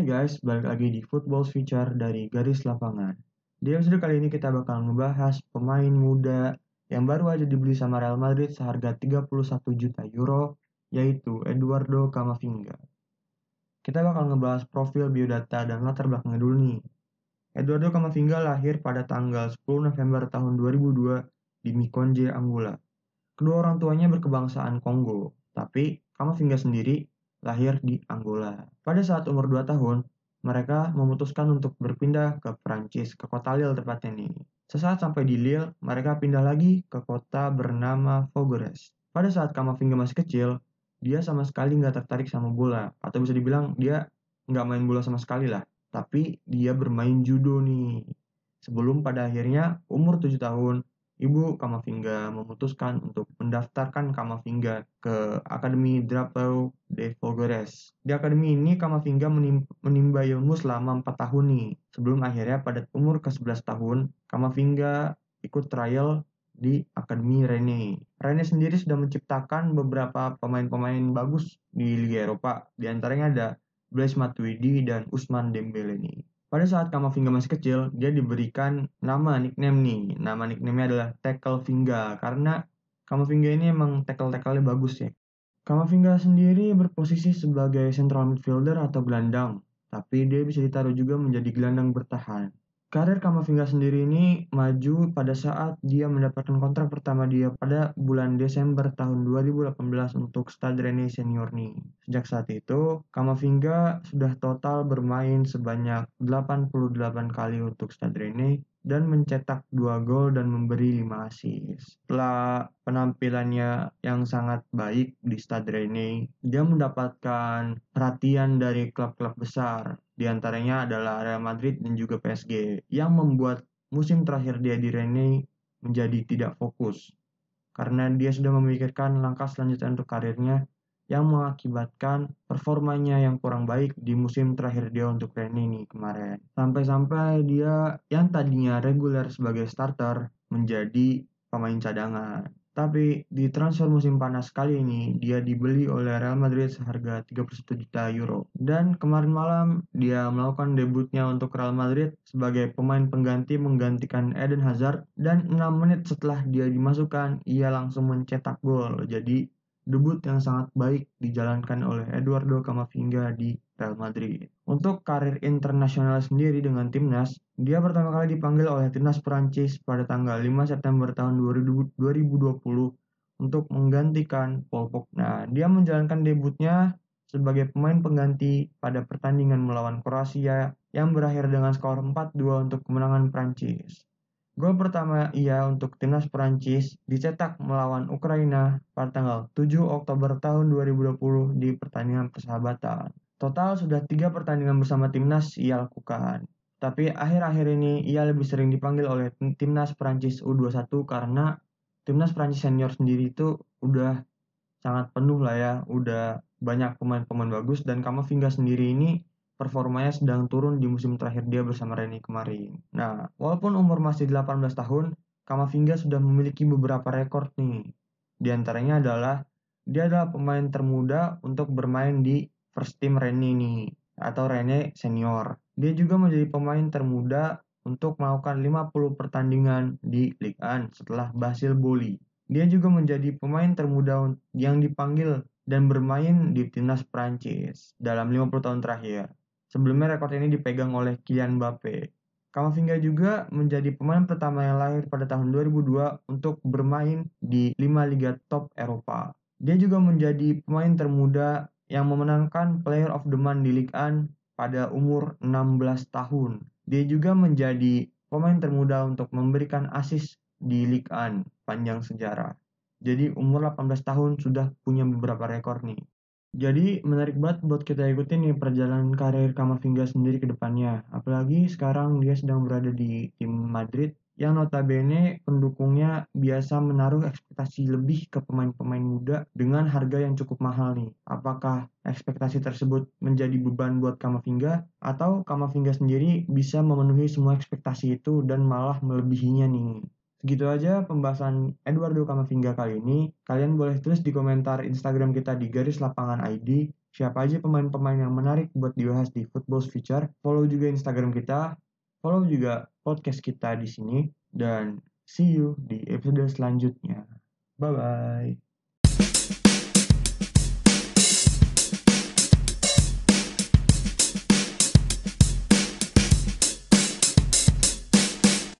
Hai guys, balik lagi di Football Feature dari Garis Lapangan. Di episode kali ini kita bakal ngebahas pemain muda yang baru aja dibeli sama Real Madrid seharga 31 juta euro, yaitu Eduardo Camavinga. Kita bakal ngebahas profil biodata dan latar belakangnya dulu nih. Eduardo Camavinga lahir pada tanggal 10 November tahun 2002 di Mikonje, Angola. Kedua orang tuanya berkebangsaan Kongo, tapi Camavinga sendiri lahir di Angola. Pada saat umur 2 tahun, mereka memutuskan untuk berpindah ke Prancis, ke kota Lille tepatnya nih. Sesaat sampai di Lille, mereka pindah lagi ke kota bernama Fogures. Pada saat Kamavinga masih kecil, dia sama sekali nggak tertarik sama bola. Atau bisa dibilang dia nggak main bola sama sekali lah. Tapi dia bermain judo nih. Sebelum pada akhirnya umur 7 tahun, Ibu Kamavinga memutuskan untuk mendaftarkan Kamavinga ke Akademi Drapeau de Folgores. Di akademi ini Kamavinga menim menimba ilmu selama 4 tahun nih. Sebelum akhirnya pada umur ke-11 tahun, Kamavinga ikut trial di Akademi Rene. Rene sendiri sudah menciptakan beberapa pemain-pemain bagus di Liga Eropa. Di antaranya ada Blaise Matuidi dan Usman Dembele nih. Pada saat Kamavinga masih kecil, dia diberikan nama nickname nih. Nama nickname-nya adalah Tackle Vinga karena Kamavinga ini emang tackle-tackle-nya bagus ya. Kamavinga sendiri berposisi sebagai central midfielder atau gelandang, tapi dia bisa ditaruh juga menjadi gelandang bertahan. Karir Kamavinga sendiri ini maju pada saat dia mendapatkan kontrak pertama dia pada bulan Desember tahun 2018 untuk Stade Rennais Senior nih. Sejak saat itu, Kamavinga sudah total bermain sebanyak 88 kali untuk Stade Rennais dan mencetak 2 gol dan memberi 5 assist. Setelah penampilannya yang sangat baik di Stade Rennais, dia mendapatkan perhatian dari klub-klub besar di antaranya adalah Real Madrid dan juga PSG yang membuat musim terakhir dia di Rene menjadi tidak fokus karena dia sudah memikirkan langkah selanjutnya untuk karirnya yang mengakibatkan performanya yang kurang baik di musim terakhir dia untuk Rene ini kemarin. Sampai-sampai dia yang tadinya reguler sebagai starter menjadi pemain cadangan. Tapi di transfer musim panas kali ini dia dibeli oleh Real Madrid seharga 31 juta euro. Dan kemarin malam dia melakukan debutnya untuk Real Madrid sebagai pemain pengganti menggantikan Eden Hazard dan 6 menit setelah dia dimasukkan ia langsung mencetak gol. Jadi debut yang sangat baik dijalankan oleh Eduardo Camavinga di Real Madrid. Untuk karir internasional sendiri dengan timnas, dia pertama kali dipanggil oleh timnas Prancis pada tanggal 5 September tahun 2020 untuk menggantikan Paul Pogba. Nah, dia menjalankan debutnya sebagai pemain pengganti pada pertandingan melawan Kroasia yang berakhir dengan skor 4-2 untuk kemenangan Prancis. Gol pertama ia untuk timnas Prancis dicetak melawan Ukraina pada tanggal 7 Oktober tahun 2020 di pertandingan persahabatan. Total sudah tiga pertandingan bersama timnas ia lakukan. Tapi akhir-akhir ini ia lebih sering dipanggil oleh timnas Prancis U21 karena timnas Prancis senior sendiri itu udah sangat penuh lah ya, udah banyak pemain-pemain bagus dan Kamavinga sendiri ini performanya sedang turun di musim terakhir dia bersama Reni kemarin. Nah, walaupun umur masih 18 tahun, Kamavinga sudah memiliki beberapa rekor nih. Di antaranya adalah dia adalah pemain termuda untuk bermain di first team Rene nih atau Rene senior. Dia juga menjadi pemain termuda untuk melakukan 50 pertandingan di Ligue 1 setelah Basil Boli. Dia juga menjadi pemain termuda yang dipanggil dan bermain di timnas Prancis dalam 50 tahun terakhir. Sebelumnya rekor ini dipegang oleh Kylian Mbappe. Kamavinga juga menjadi pemain pertama yang lahir pada tahun 2002 untuk bermain di 5 liga top Eropa. Dia juga menjadi pemain termuda yang memenangkan Player of the Month di Ligue 1 pada umur 16 tahun. Dia juga menjadi pemain termuda untuk memberikan assist di Ligue 1 panjang sejarah. Jadi umur 18 tahun sudah punya beberapa rekor nih. Jadi menarik banget buat kita ikutin nih perjalanan karir Kamavinga sendiri ke depannya. Apalagi sekarang dia sedang berada di tim Madrid yang notabene pendukungnya biasa menaruh ekspektasi lebih ke pemain-pemain muda dengan harga yang cukup mahal nih. Apakah ekspektasi tersebut menjadi beban buat Kamavinga atau Kamavinga sendiri bisa memenuhi semua ekspektasi itu dan malah melebihinya nih. Segitu aja pembahasan Eduardo Camavinga kali ini. Kalian boleh tulis di komentar Instagram kita di garis lapangan ID. Siapa aja pemain-pemain yang menarik buat dibahas di Football's Future. Follow juga Instagram kita. Follow juga podcast kita di sini. Dan see you di episode selanjutnya. Bye-bye.